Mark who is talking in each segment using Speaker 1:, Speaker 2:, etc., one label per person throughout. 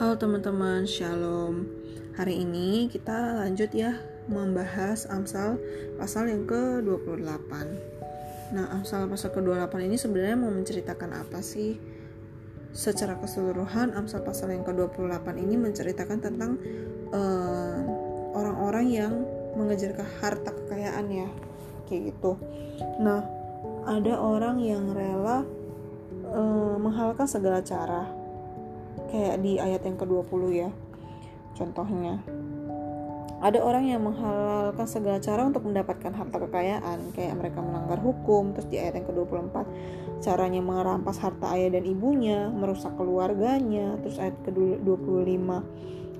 Speaker 1: Halo teman-teman, Shalom. Hari ini kita lanjut ya membahas Amsal pasal yang ke-28. Nah, Amsal pasal ke-28 ini sebenarnya mau menceritakan apa sih? Secara keseluruhan, Amsal pasal yang ke-28 ini menceritakan tentang eh, orang-orang yang mengejar ke harta kekayaan ya. Kayak gitu. Nah, ada orang yang rela uh, menghalalkan segala cara kayak di ayat yang ke-20 ya contohnya. Ada orang yang menghalalkan segala cara untuk mendapatkan harta kekayaan kayak mereka melanggar hukum terus di ayat yang ke-24 caranya merampas harta ayah dan ibunya merusak keluarganya terus ayat ke-25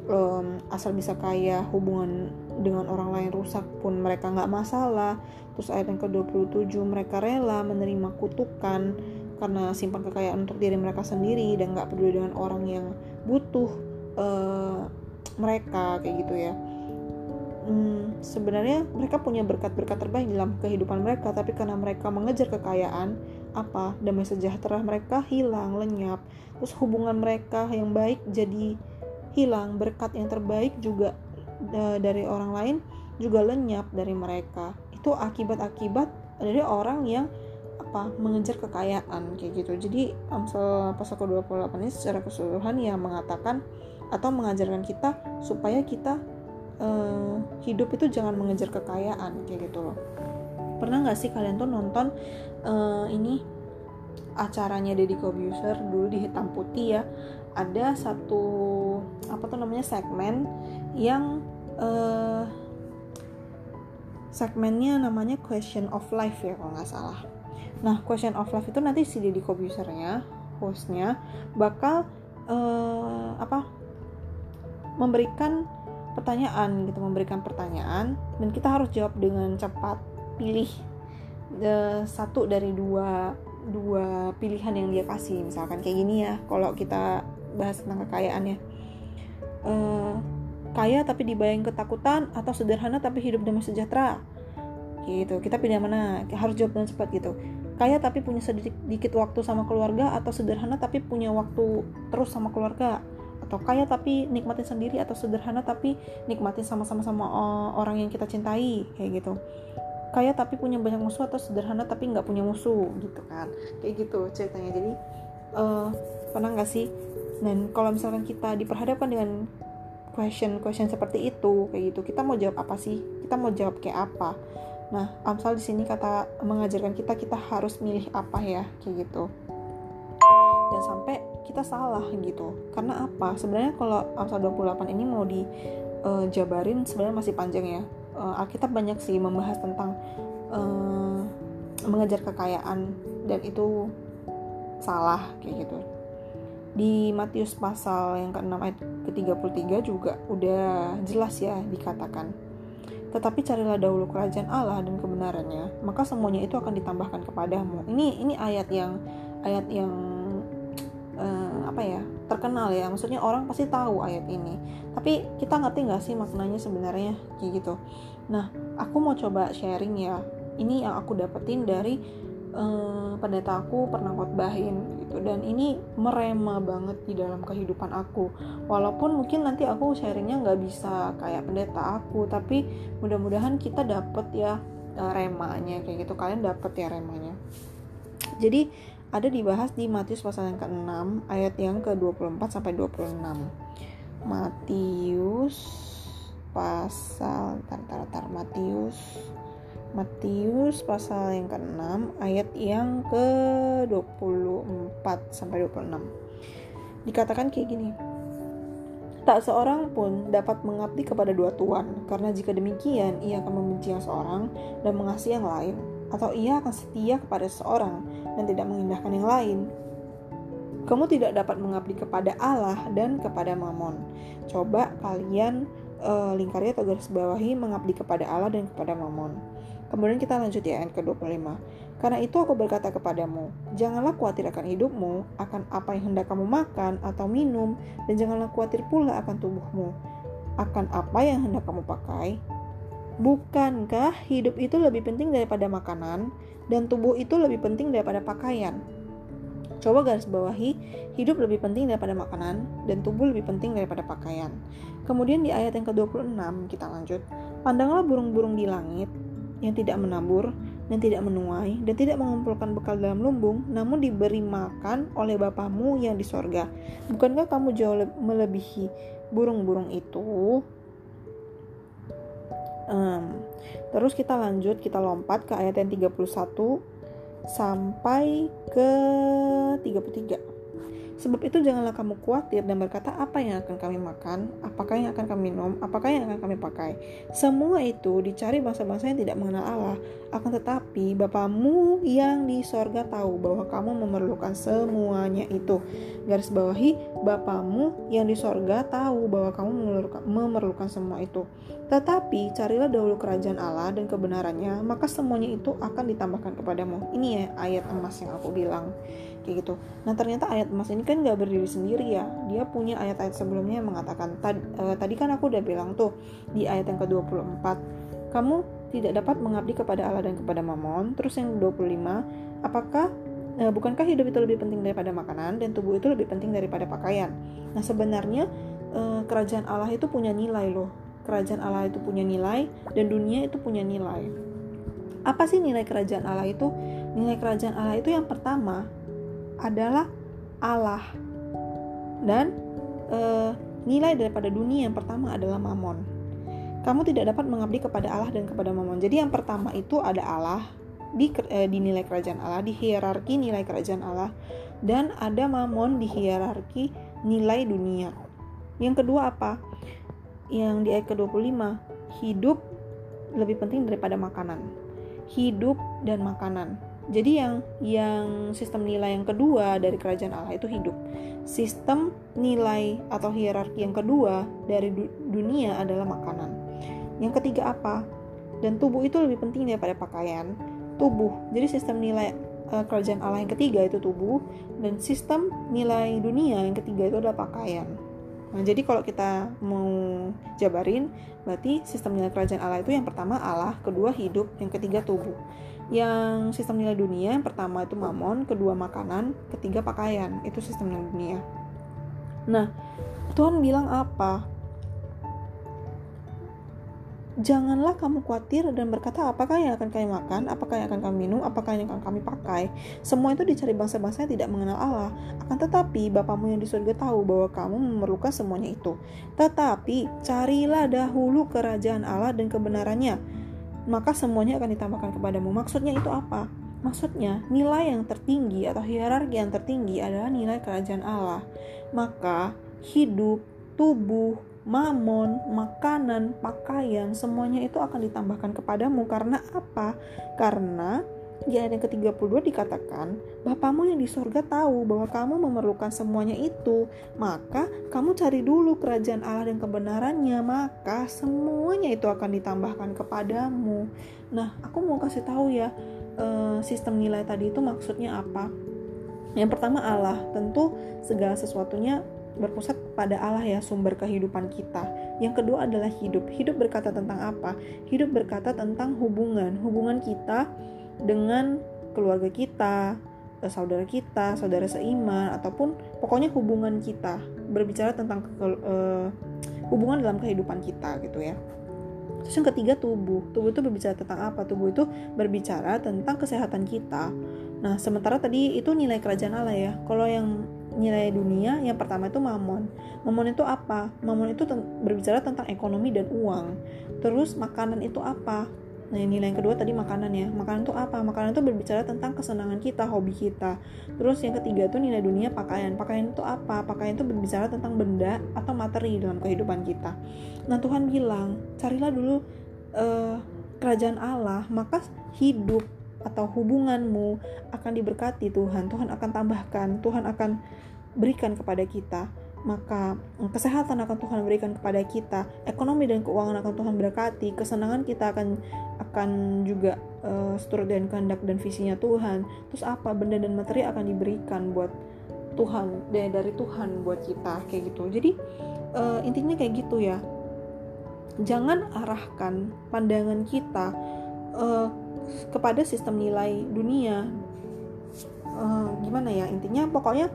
Speaker 1: um, asal bisa kaya hubungan dengan orang lain rusak pun mereka nggak masalah. Terus ayat yang ke-27 mereka rela menerima kutukan karena simpan kekayaan untuk diri mereka sendiri dan nggak peduli dengan orang yang butuh uh, mereka kayak gitu ya. Hmm, sebenarnya mereka punya berkat-berkat terbaik dalam kehidupan mereka tapi karena mereka mengejar kekayaan apa damai sejahtera mereka hilang lenyap. Terus hubungan mereka yang baik jadi hilang berkat yang terbaik juga uh, dari orang lain juga lenyap dari mereka. Itu akibat-akibat dari orang yang apa mengejar kekayaan kayak gitu. Jadi Amsal pasal ke-28 ini secara keseluruhan ya mengatakan atau mengajarkan kita supaya kita uh, hidup itu jangan mengejar kekayaan kayak gitu loh. Pernah nggak sih kalian tuh nonton uh, ini acaranya Deddy Corbuzier dulu di hitam putih ya? Ada satu apa tuh namanya segmen yang uh, segmennya namanya question of life ya kalau nggak salah Nah, question of love itu nanti si Deddy Kobusernya, hostnya, bakal uh, apa memberikan pertanyaan gitu, memberikan pertanyaan dan kita harus jawab dengan cepat. Pilih uh, satu dari dua dua pilihan yang dia kasih, misalkan kayak gini ya. Kalau kita bahas tentang kekayaan ya. Uh, kaya tapi dibayang ketakutan atau sederhana tapi hidup damai sejahtera gitu kita pilih mana harus jawab dengan cepat gitu kaya tapi punya sedikit waktu sama keluarga atau sederhana tapi punya waktu terus sama keluarga. Atau kaya tapi nikmatin sendiri atau sederhana tapi nikmatin sama-sama sama orang yang kita cintai kayak gitu. Kaya tapi punya banyak musuh atau sederhana tapi nggak punya musuh gitu kan. Kayak gitu ceritanya. Jadi uh, pernah nggak sih? Dan kalau misalkan kita diperhadapkan dengan question question seperti itu kayak gitu kita mau jawab apa sih? Kita mau jawab kayak apa Nah, Amsal di sini kata mengajarkan kita kita harus milih apa ya, kayak gitu. Dan sampai kita salah gitu. Karena apa? Sebenarnya kalau Amsal 28 ini mau dijabarin uh, sebenarnya masih panjang ya. Uh, Alkitab banyak sih membahas tentang uh, mengejar kekayaan dan itu salah kayak gitu. Di Matius pasal yang ke-6 ayat ke-33 juga udah jelas ya dikatakan tetapi carilah dahulu kerajaan Allah dan kebenarannya, maka semuanya itu akan ditambahkan kepadamu. Ini ini ayat yang ayat yang uh, apa ya terkenal ya. Maksudnya orang pasti tahu ayat ini. Tapi kita ngerti nggak sih maknanya sebenarnya kayak gitu. Nah, aku mau coba sharing ya. Ini yang aku dapetin dari uh, pendeta aku pernah khotbahin gitu. Dan ini merema banget di dalam kehidupan aku. Walaupun mungkin nanti aku sharingnya nggak bisa kayak pendeta aku tapi mudah-mudahan kita dapet ya uh, remanya kayak gitu. Kalian dapet ya remanya. Jadi ada dibahas di Matius pasal yang ke-6 ayat yang ke-24 sampai 26 Matius pasal tar tar tar Matius Matius pasal yang ke-6 ayat yang ke-24 sampai 26. Dikatakan kayak gini. Tak seorang pun dapat mengabdi kepada dua tuan, karena jika demikian ia akan membenci yang seorang dan mengasihi yang lain, atau ia akan setia kepada seorang dan tidak mengindahkan yang lain. Kamu tidak dapat mengabdi kepada Allah dan kepada Mamon. Coba kalian uh, lingkari atau garis bawahi mengabdi kepada Allah dan kepada Mamon. Kemudian kita lanjut ya ayat ke-25. Karena itu aku berkata kepadamu, janganlah khawatir akan hidupmu, akan apa yang hendak kamu makan atau minum, dan janganlah khawatir pula akan tubuhmu, akan apa yang hendak kamu pakai. Bukankah hidup itu lebih penting daripada makanan, dan tubuh itu lebih penting daripada pakaian? Coba garis bawahi, hidup lebih penting daripada makanan dan tubuh lebih penting daripada pakaian. Kemudian di ayat yang ke-26 kita lanjut. Pandanglah burung-burung di langit yang tidak menabur dan tidak menuai dan tidak mengumpulkan bekal dalam lumbung, namun diberi makan oleh Bapamu yang di sorga. Bukankah kamu jauh melebihi burung-burung itu? Um, terus kita lanjut, kita lompat ke ayat yang 31 sampai ke 33. Sebab itu janganlah kamu khawatir dan berkata apa yang akan kami makan, apakah yang akan kami minum, apakah yang akan kami pakai. Semua itu dicari bangsa-bangsa yang tidak mengenal Allah. Akan tetapi Bapamu yang di sorga tahu bahwa kamu memerlukan semuanya itu. Garis bawahi, Bapamu yang di sorga tahu bahwa kamu memerlukan, semua itu. Tetapi carilah dahulu kerajaan Allah dan kebenarannya, maka semuanya itu akan ditambahkan kepadamu. Ini ya ayat emas yang aku bilang kayak gitu. Nah ternyata ayat emas ini kan nggak berdiri sendiri ya. Dia punya ayat-ayat sebelumnya yang mengatakan Tad, uh, tadi kan aku udah bilang tuh di ayat yang ke-24 kamu tidak dapat mengabdi kepada Allah dan kepada Mamon terus yang 25 apakah uh, bukankah hidup itu lebih penting daripada makanan dan tubuh itu lebih penting daripada pakaian? Nah sebenarnya uh, kerajaan Allah itu punya nilai loh. Kerajaan Allah itu punya nilai dan dunia itu punya nilai. Apa sih nilai kerajaan Allah itu? Nilai kerajaan Allah itu yang pertama adalah Allah dan e, nilai daripada dunia yang pertama adalah mamon. Kamu tidak dapat mengabdi kepada Allah dan kepada mamon. Jadi yang pertama itu ada Allah di, e, di nilai kerajaan Allah, di hierarki nilai kerajaan Allah dan ada mamon di hierarki nilai dunia. Yang kedua apa? Yang di ayat ke-25, hidup lebih penting daripada makanan. Hidup dan makanan. Jadi yang yang sistem nilai yang kedua dari kerajaan Allah itu hidup. Sistem nilai atau hierarki yang kedua dari du dunia adalah makanan. Yang ketiga apa? Dan tubuh itu lebih penting daripada pakaian. Tubuh. Jadi sistem nilai uh, kerajaan Allah yang ketiga itu tubuh dan sistem nilai dunia yang ketiga itu adalah pakaian. Nah, jadi kalau kita mau jabarin, berarti sistem nilai kerajaan Allah itu yang pertama Allah, kedua hidup, yang ketiga tubuh yang sistem nilai dunia yang pertama itu mamon, kedua makanan, ketiga pakaian. Itu sistem nilai dunia. Nah, Tuhan bilang apa? Janganlah kamu khawatir dan berkata apakah yang akan kami makan, apakah yang akan kami minum, apakah yang akan kami pakai. Semua itu dicari bangsa-bangsa yang tidak mengenal Allah. Akan tetapi Bapamu yang di surga tahu bahwa kamu memerlukan semuanya itu. Tetapi carilah dahulu kerajaan Allah dan kebenarannya maka semuanya akan ditambahkan kepadamu. Maksudnya itu apa? Maksudnya, nilai yang tertinggi atau hierarki yang tertinggi adalah nilai kerajaan Allah. Maka, hidup, tubuh, mamon, makanan, pakaian, semuanya itu akan ditambahkan kepadamu. Karena apa? Karena di ayat yang ke-32 dikatakan, Bapamu yang di sorga tahu bahwa kamu memerlukan semuanya itu, maka kamu cari dulu kerajaan Allah dan kebenarannya, maka semuanya itu akan ditambahkan kepadamu. Nah, aku mau kasih tahu ya, eh, sistem nilai tadi itu maksudnya apa? Yang pertama Allah, tentu segala sesuatunya berpusat pada Allah ya sumber kehidupan kita. Yang kedua adalah hidup. Hidup berkata tentang apa? Hidup berkata tentang hubungan, hubungan kita dengan keluarga kita, eh, saudara kita, saudara seiman, ataupun pokoknya hubungan kita berbicara tentang uh, hubungan dalam kehidupan kita gitu ya. Terus yang ketiga tubuh. Tubuh itu berbicara tentang apa? Tubuh itu berbicara tentang kesehatan kita. Nah, sementara tadi itu nilai kerajaan Allah ya. Kalau yang nilai dunia, yang pertama itu mamon. Mamon itu apa? Mamon itu berbicara tentang ekonomi dan uang. Terus makanan itu apa? Nah, nilai yang kedua tadi makanan ya. Makanan itu apa? Makanan itu berbicara tentang kesenangan kita, hobi kita. Terus yang ketiga itu nilai dunia pakaian. Pakaian itu apa? Pakaian itu berbicara tentang benda atau materi dalam kehidupan kita. Nah, Tuhan bilang, carilah dulu uh, kerajaan Allah, maka hidup atau hubunganmu akan diberkati Tuhan. Tuhan akan tambahkan, Tuhan akan berikan kepada kita maka kesehatan akan Tuhan berikan kepada kita, ekonomi dan keuangan akan Tuhan berkati, kesenangan kita akan akan juga uh, seturut dengan kehendak dan visinya Tuhan. Terus apa benda dan materi akan diberikan buat Tuhan dari dari Tuhan buat kita kayak gitu. Jadi uh, intinya kayak gitu ya. Jangan arahkan pandangan kita uh, kepada sistem nilai dunia uh, gimana ya intinya pokoknya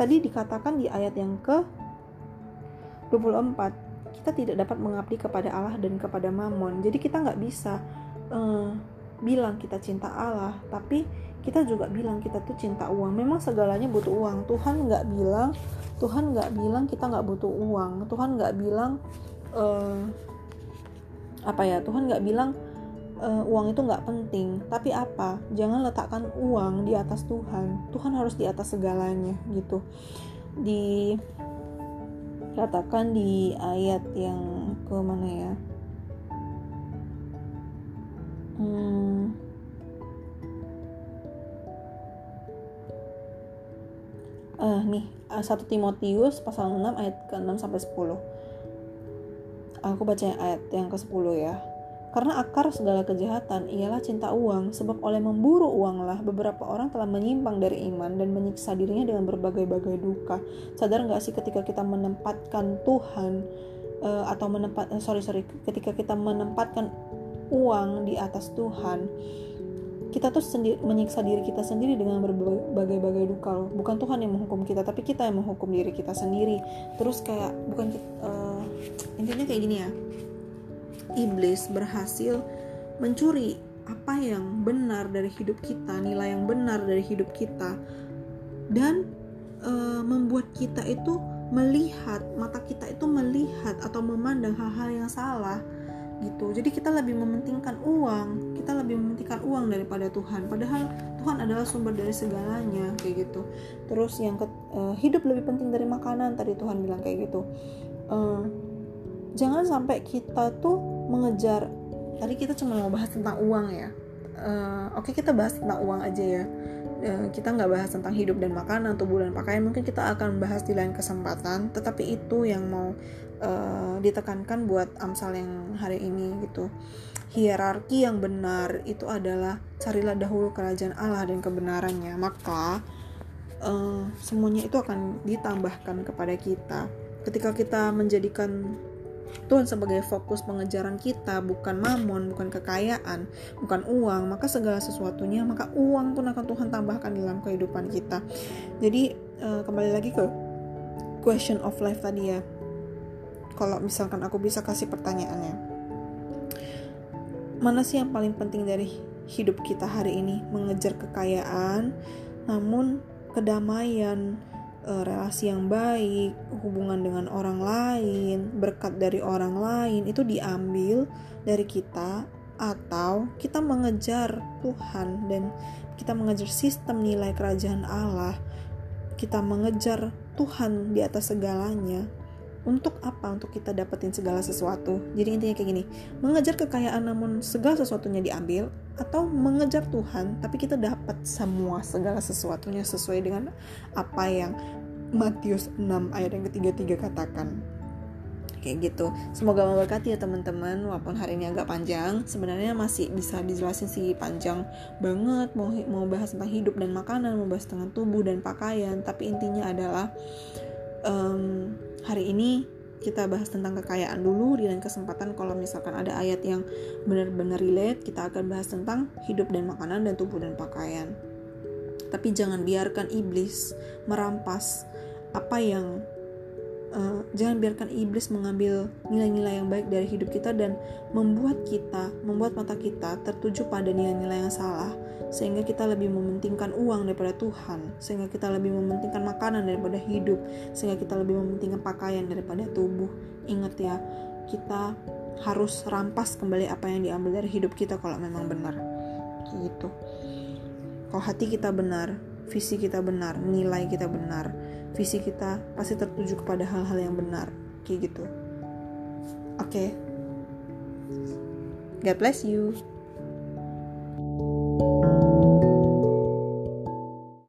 Speaker 1: tadi dikatakan di ayat yang ke 24 kita tidak dapat mengabdi kepada Allah dan kepada Mamon jadi kita nggak bisa uh, bilang kita cinta Allah tapi kita juga bilang kita tuh cinta uang. Memang segalanya butuh uang. Tuhan nggak bilang Tuhan nggak bilang kita nggak butuh uang. Tuhan nggak bilang uh, apa ya Tuhan nggak bilang uh, uang itu nggak penting. Tapi apa? Jangan letakkan uang di atas Tuhan. Tuhan harus di atas segalanya gitu. Di katakan di ayat yang ke mana ya? Hmm, uh, nih 1 Timotius pasal 6 ayat ke-6 sampai 10 aku baca ayat yang ke-10 ya karena akar segala kejahatan ialah cinta uang, sebab oleh memburu uanglah beberapa orang telah menyimpang dari iman dan menyiksa dirinya dengan berbagai-bagai duka. Sadar nggak sih ketika kita menempatkan Tuhan uh, atau menempat uh, sorry sorry ketika kita menempatkan uang di atas Tuhan, kita tuh sendiri menyiksa diri kita sendiri dengan berbagai-bagai duka loh. Bukan Tuhan yang menghukum kita, tapi kita yang menghukum diri kita sendiri. Terus kayak bukan uh, intinya kayak gini ya iblis berhasil mencuri apa yang benar dari hidup kita, nilai yang benar dari hidup kita, dan e, membuat kita itu melihat mata kita itu melihat atau memandang hal-hal yang salah gitu. Jadi kita lebih mementingkan uang, kita lebih mementingkan uang daripada Tuhan. Padahal Tuhan adalah sumber dari segalanya kayak gitu. Terus yang ke, uh, hidup lebih penting dari makanan tadi Tuhan bilang kayak gitu. Uh, jangan sampai kita tuh mengejar tadi kita cuma mau bahas tentang uang ya. Uh, oke okay, kita bahas tentang uang aja ya. Uh, kita nggak bahas tentang hidup dan makanan tubuh dan pakaian. Mungkin kita akan bahas di lain kesempatan. Tetapi itu yang mau uh, ditekankan buat amsal yang hari ini gitu. Hierarki yang benar itu adalah carilah dahulu kerajaan Allah dan kebenarannya. Maka uh, semuanya itu akan ditambahkan kepada kita. Ketika kita menjadikan Tuhan sebagai fokus pengejaran kita bukan mamon, bukan kekayaan, bukan uang, maka segala sesuatunya, maka uang pun akan Tuhan tambahkan dalam kehidupan kita. Jadi uh, kembali lagi ke question of life tadi ya. Kalau misalkan aku bisa kasih pertanyaannya, mana sih yang paling penting dari hidup kita hari ini? Mengejar kekayaan, namun kedamaian, relasi yang baik, hubungan dengan orang lain, berkat dari orang lain itu diambil dari kita atau kita mengejar Tuhan dan kita mengejar sistem nilai kerajaan Allah. Kita mengejar Tuhan di atas segalanya untuk apa? Untuk kita dapetin segala sesuatu. Jadi intinya kayak gini, mengejar kekayaan namun segala sesuatunya diambil atau mengejar Tuhan tapi kita dapat semua segala sesuatunya sesuai dengan apa yang Matius 6 ayat yang ketiga tiga katakan kayak gitu semoga memberkati ya teman-teman walaupun hari ini agak panjang sebenarnya masih bisa dijelasin sih panjang banget mau mau bahas tentang hidup dan makanan mau bahas tentang tubuh dan pakaian tapi intinya adalah um, hari ini kita bahas tentang kekayaan dulu di lain kesempatan. Kalau misalkan ada ayat yang benar-benar relate kita akan bahas tentang hidup dan makanan dan tubuh dan pakaian. Tapi jangan biarkan iblis merampas apa yang uh, jangan biarkan iblis mengambil nilai-nilai yang baik dari hidup kita dan membuat kita membuat mata kita tertuju pada nilai-nilai yang salah sehingga kita lebih mementingkan uang daripada Tuhan, sehingga kita lebih mementingkan makanan daripada hidup, sehingga kita lebih mementingkan pakaian daripada tubuh. Ingat ya, kita harus rampas kembali apa yang diambil dari hidup kita kalau memang benar. Gitu. Kalau hati kita benar, visi kita benar, nilai kita benar, visi kita pasti tertuju kepada hal-hal yang benar. Kayak gitu. Oke. Okay. God bless you.